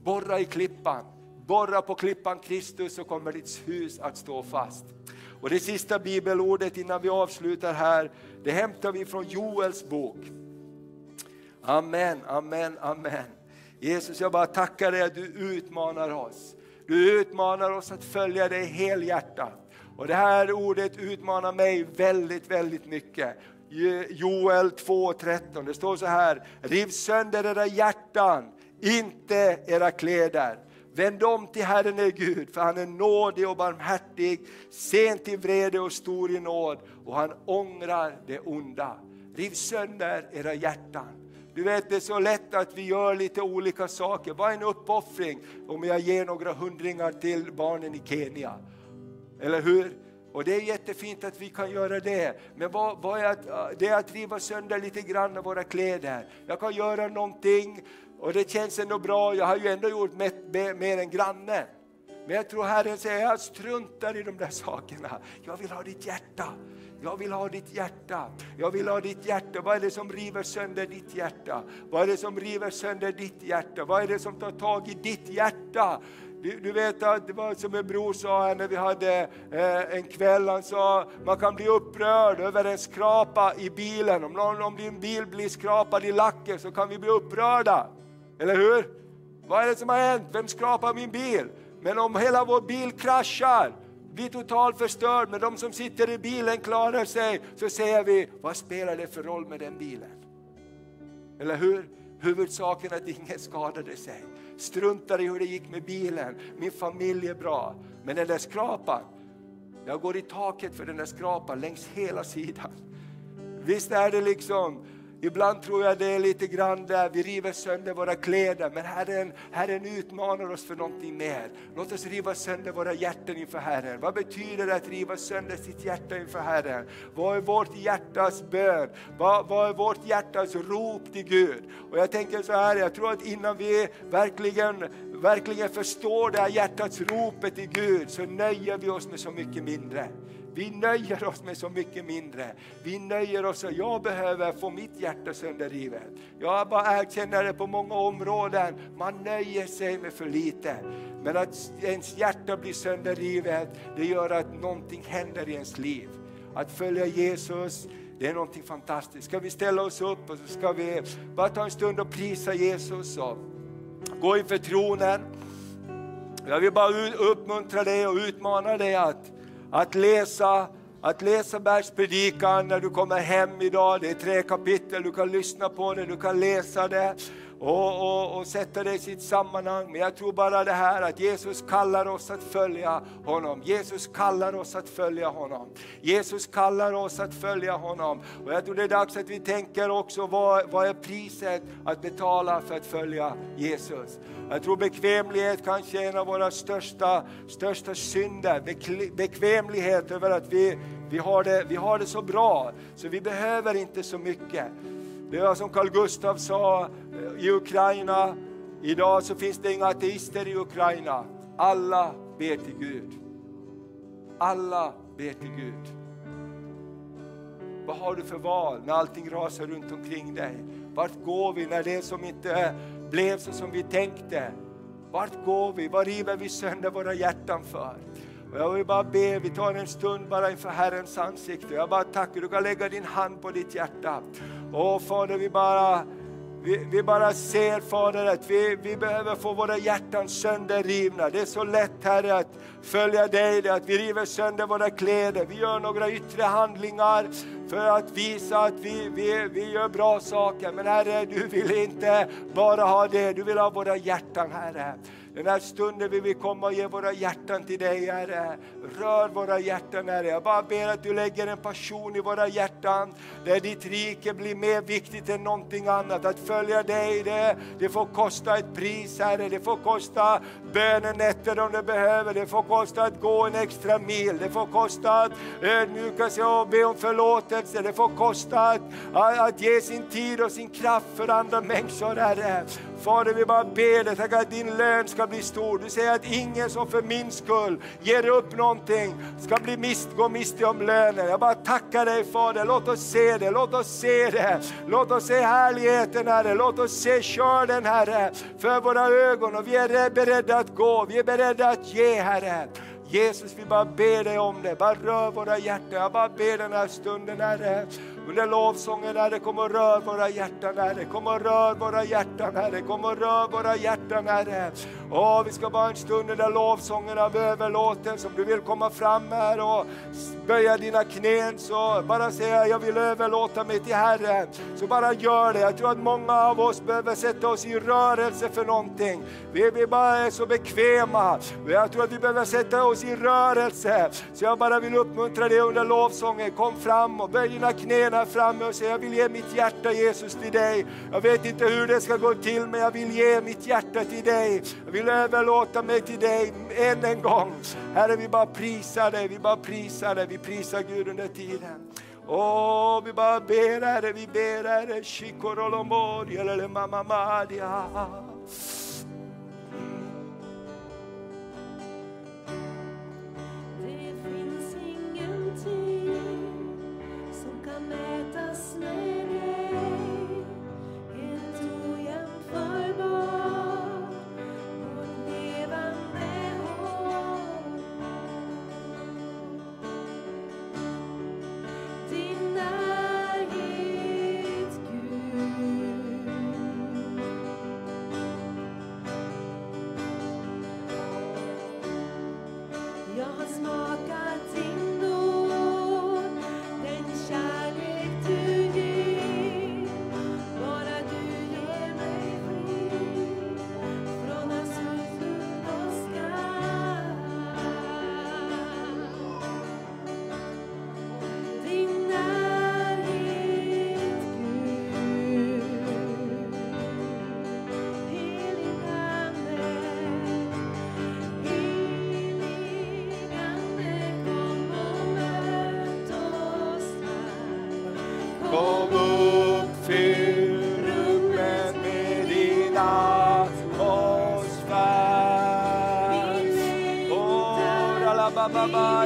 borra i klippan. Borra på klippan Kristus så kommer ditt hus att stå fast. Och det sista bibelordet innan vi avslutar här, det hämtar vi från Joels bok. Amen, amen, amen. Jesus, jag bara tackar dig att du utmanar oss. Du utmanar oss att följa dig helhjärtat. Och det här ordet utmanar mig väldigt, väldigt mycket. Joel 2.13, det står så här, riv sönder era hjärtan, inte era kläder. Vänd om till Herren är Gud, för han är nådig och barmhärtig, sen till vrede och stor i nåd och han ångrar det onda. Riv sönder era hjärtan. Du vet det är så lätt att vi gör lite olika saker. Vad är en uppoffring om jag ger några hundringar till barnen i Kenya? Eller hur? Och det är jättefint att vi kan göra det. Men vad, vad är att, det är att riva sönder lite grann av våra kläder. Jag kan göra någonting och det känns ändå bra, jag har ju ändå gjort mer, än grannen. Men jag tror Herren säger, jag struntar i de där sakerna. Jag vill ha ditt hjärta. Jag vill ha ditt hjärta. Jag vill ha ditt hjärta. Vad är det som river sönder ditt hjärta? Vad är det som river sönder ditt hjärta? Vad är det som tar tag i ditt hjärta? Du, du, vet att det var som en bror sa här när vi hade eh, en kväll, han sa man kan bli upprörd över en skrapa i bilen. Om, någon, om din bil blir skrapad i lacken så kan vi bli upprörda. Eller hur? Vad är det som har hänt? Vem skrapar min bil? Men om hela vår bil kraschar, blir totalt förstörd, men de som sitter i bilen klarar sig, så säger vi, vad spelar det för roll med den bilen? Eller hur? Huvudsaken är att ingen skadade sig. Struntar i hur det gick med bilen, min familj är bra. Men den där skrapan, jag går i taket för den där skrapan längs hela sidan. Visst är det liksom Ibland tror jag det är lite grann där vi river sönder våra kläder, men Herren, Herren utmanar oss för någonting mer. Låt oss riva sönder våra hjärtan inför Herren. Vad betyder det att riva sönder sitt hjärta inför Herren? Vad är vårt hjärtas bön? Vad, vad är vårt hjärtas rop till Gud? Och jag tänker så här, jag tror att innan vi verkligen, verkligen förstår det här hjärtats ropet till Gud, så nöjer vi oss med så mycket mindre. Vi nöjer oss med så mycket mindre. Vi nöjer oss och jag behöver få mitt hjärta sönderrivet. Jag bara erkänner det på många områden. Man nöjer sig med för lite. Men att ens hjärta blir sönderrivet, det gör att någonting händer i ens liv. Att följa Jesus, det är någonting fantastiskt. Ska vi ställa oss upp och så ska vi bara ta en stund och prisa Jesus och gå inför tronen. Jag vill bara uppmuntra dig och utmana dig att att läsa, att läsa bergspredikan när du kommer hem idag. Det är tre kapitel, du kan lyssna på det, du kan läsa det och, och, och sätta det i sitt sammanhang. Men jag tror bara det här att Jesus kallar oss att följa honom. Jesus kallar oss att följa honom. Jesus kallar oss att följa honom. Och jag tror det är dags att vi tänker också, vad, vad är priset att betala för att följa Jesus? Jag tror bekvämlighet kanske är en av våra största, största synder. Bekvämlighet över att vi, vi, har det, vi har det så bra, så vi behöver inte så mycket. Det var som Carl Gustav sa eh, i Ukraina, idag så finns det inga ateister i Ukraina. Alla ber till Gud. Alla ber till Gud. Vad har du för val när allting rasar runt omkring dig? Vart går vi när det som inte blev så som vi tänkte? Vart går vi? Vad river vi sönder våra hjärtan för? Jag vill bara be, vi tar en stund bara inför Herrens ansikte. Jag bara tackar, du kan lägga din hand på ditt hjärta. Åh Fader, vi bara vi, vi bara ser Fader att vi, vi behöver få våra hjärtan sönderrivna. Det är så lätt Herre att följa dig, att vi river sönder våra kläder, vi gör några yttre handlingar för att visa att vi, vi, vi gör bra saker. Men Herre, du vill inte bara ha det, du vill ha våra hjärtan Herre. Den här stunden vill vi komma och ge våra hjärtan till dig Herre. Rör våra hjärtan Herre. Jag bara ber att du lägger en passion i våra hjärtan där ditt rike blir mer viktigt än någonting annat. Att följa dig, det, det får kosta ett pris Herre. Det får kosta bönenätter om det behöver. Det får kosta att gå en extra mil. Det får kosta att ödmjuka sig och be om förlåtelse. Det får kosta att, att, att ge sin tid och sin kraft för andra människor Herre. Fader, vi bara ber dig, tack att din lön ska bli stor. Du säger att ingen som för min skull ger upp någonting ska bli mist, gå miste om lönen. Jag bara tackar dig Fader, låt oss se det, låt oss se det. Låt oss se härligheten Herre, låt oss se körden Herre för våra ögon och vi är beredda att gå, vi är beredda att ge Herre. Jesus, vi bara ber dig om det. Bara rör våra hjärtan. Jag bara ber den här stunden, Herre. Under lovsången, Herre, kom och rör våra hjärtan, Herre. Kom och rör våra hjärtan, Herre. Kom och rör våra hjärtan, Herre. Åh, vi ska bara en stund under lovsången av överlåtelse. Om du vill komma fram här och böja dina knän så bara säga jag vill överlåta mig till Herren. Så bara gör det. Jag tror att många av oss behöver sätta oss i rörelse för någonting. Vi, vi bara är så bekväma. Jag tror att vi behöver sätta oss i rörelse. Så jag bara vill uppmuntra dig under lovsången. Kom fram och böj dina knän här framme och säger jag vill ge mitt hjärta Jesus till dig. Jag vet inte hur det ska gå till men jag vill ge mitt hjärta till dig. Jag vill överlåta mig till dig än en gång. Herre vi bara prisar dig, vi bara prisar dig, vi prisar Gud under tiden. Åh, vi bara ber Herre, vi ber Herre, Shikorolomori eller Mamma som kan mätas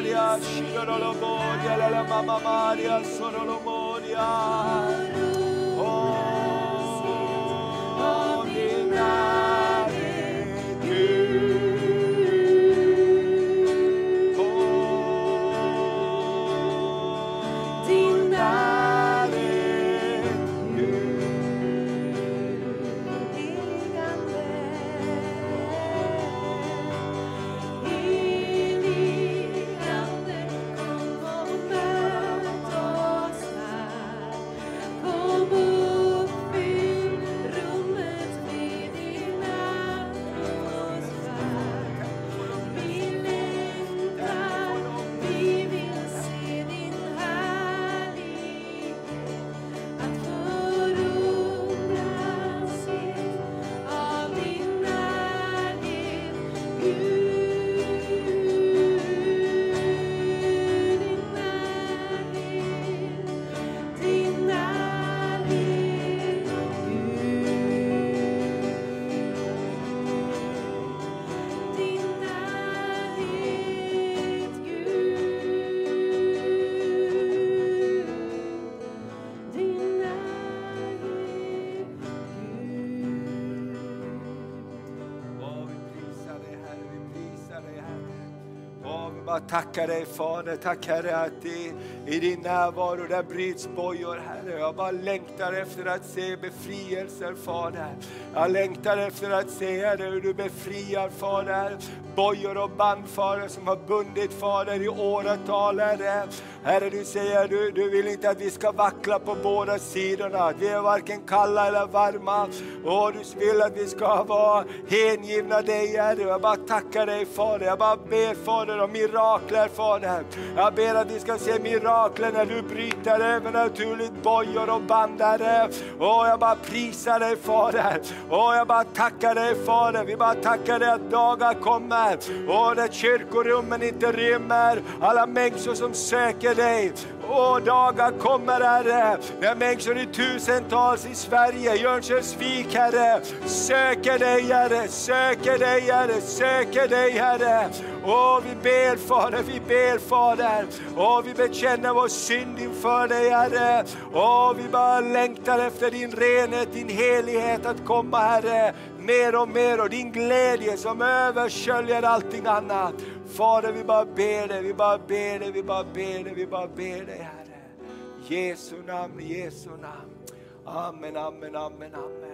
Maria, shirolomoria, la la mamma Maria, sorolomoria. Åh, bara tackar dig Fader. Tack Herre att i, i din närvaro där bryts bojor Herre. Jag bara längtar efter att se befrielser Fader. Jag längtar efter att se Herre hur du befriar Fader. Bojor och band Fader som har bundit Fader i åratal Herre. Herre du säger du, du vill inte att vi ska vackla på båda sidorna. Att vi är varken kalla eller varma. Och du vill att vi ska vara hängivna dig Herre. Jag bara tackar dig Fader. Jag bara ber Fader om mirakler Fader. Jag ber att vi ska se mirakler när du bryter övernaturligt bojor och band Herre. Och jag bara prisar dig Fader. Och jag bara tackar dig Fader. Vi bara tackar dig att dagar kommer. Och där kyrkorummen inte rymmer. Alla människor som söker dig. Och dagar kommer Herre, när människor i tusentals i Sverige, i Örnsköldsvik Herre, söker dig Herre, söker dig Herre, söker dig Herre. Åh, vi ber Fader, vi ber Fader. Åh, vi bekänner vår synd inför dig Herre. Åh, vi bara längtar efter din renhet, din helighet att komma Herre. Mer och mer och din glädje som översköljer allting annat. Fader, vi bara ber dig, vi bara ber dig, vi bara ber dig, vi bara ber dig Herre. Jesu namn, Jesu namn. Amen, amen, amen, amen.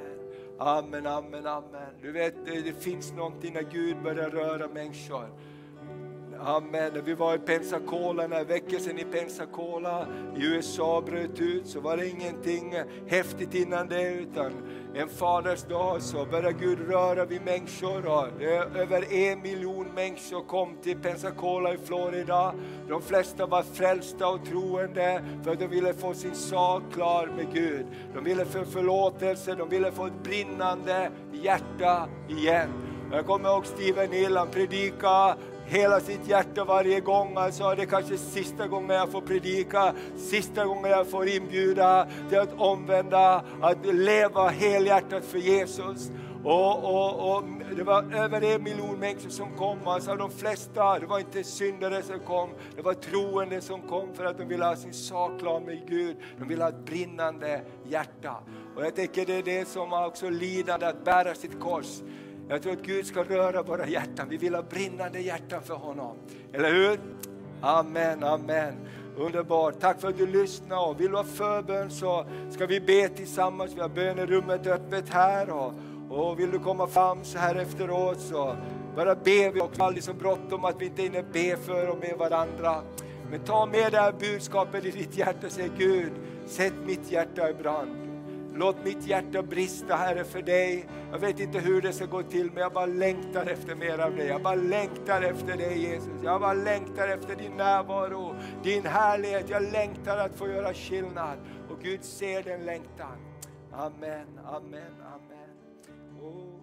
Amen, amen, amen. Du vet, det, finns någonting när Gud börjar röra människor. Amen. När vi var i Pensacola, när väckelsen i Pensacola i USA bröt ut så var det ingenting häftigt innan det utan en faders dag så började Gud röra vid människor och över en miljon människor kom till Pensacola i Florida. De flesta var frälsta och troende för att de ville få sin sak klar med Gud. De ville få förlåtelse, de ville få ett brinnande hjärta igen. Jag kommer ihåg Steven Hill, han predikade hela sitt hjärta varje gång. Han sa det är kanske sista gången jag får predika, sista gången jag får inbjuda till att omvända, att leva helhjärtat för Jesus. Och, och, och det var över en miljon människor som kom. Alltså de flesta, det var inte syndare som kom, det var troende som kom för att de ville ha sin sak klar med Gud. De ville ha ett brinnande hjärta. Och jag tänker det är det som också lidande att bära sitt kors. Jag tror att Gud ska röra våra hjärtan. Vi vill ha brinnande hjärtan för honom. Eller hur? Amen, amen. Underbart. Tack för att du lyssnar. Och vill du ha förbön så ska vi be tillsammans. Vi har bönerummet öppet här. Och, och vill du komma fram så här efteråt så bara ber vi har Aldrig så bråttom att vi inte hinner be för och med varandra. Men ta med det här budskapet i ditt hjärta och säg Gud, sätt mitt hjärta i brand. Låt mitt hjärta brista Herre för dig. Jag vet inte hur det ska gå till men jag bara längtar efter mer av dig. Jag bara längtar efter dig Jesus. Jag bara längtar efter din närvaro, din härlighet. Jag längtar att få göra skillnad. Och Gud ser den längtan. Amen, amen, amen.